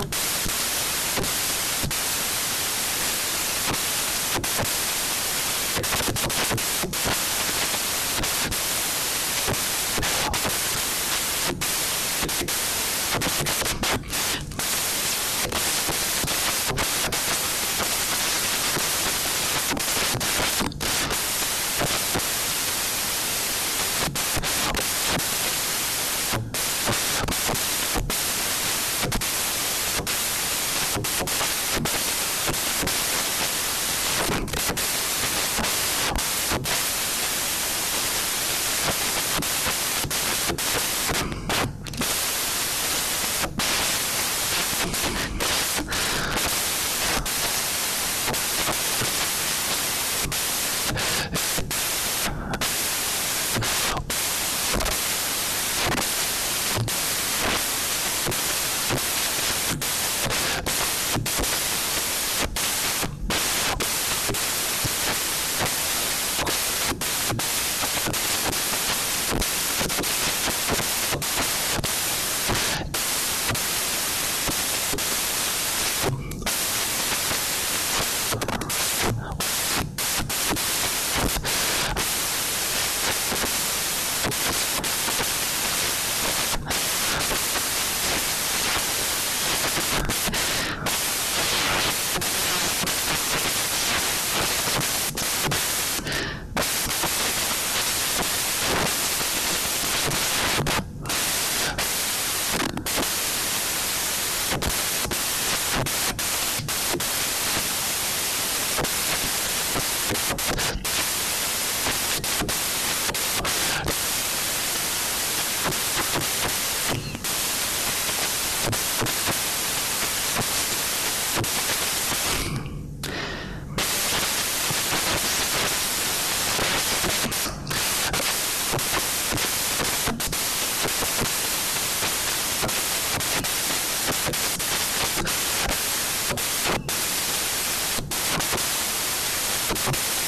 you you. you.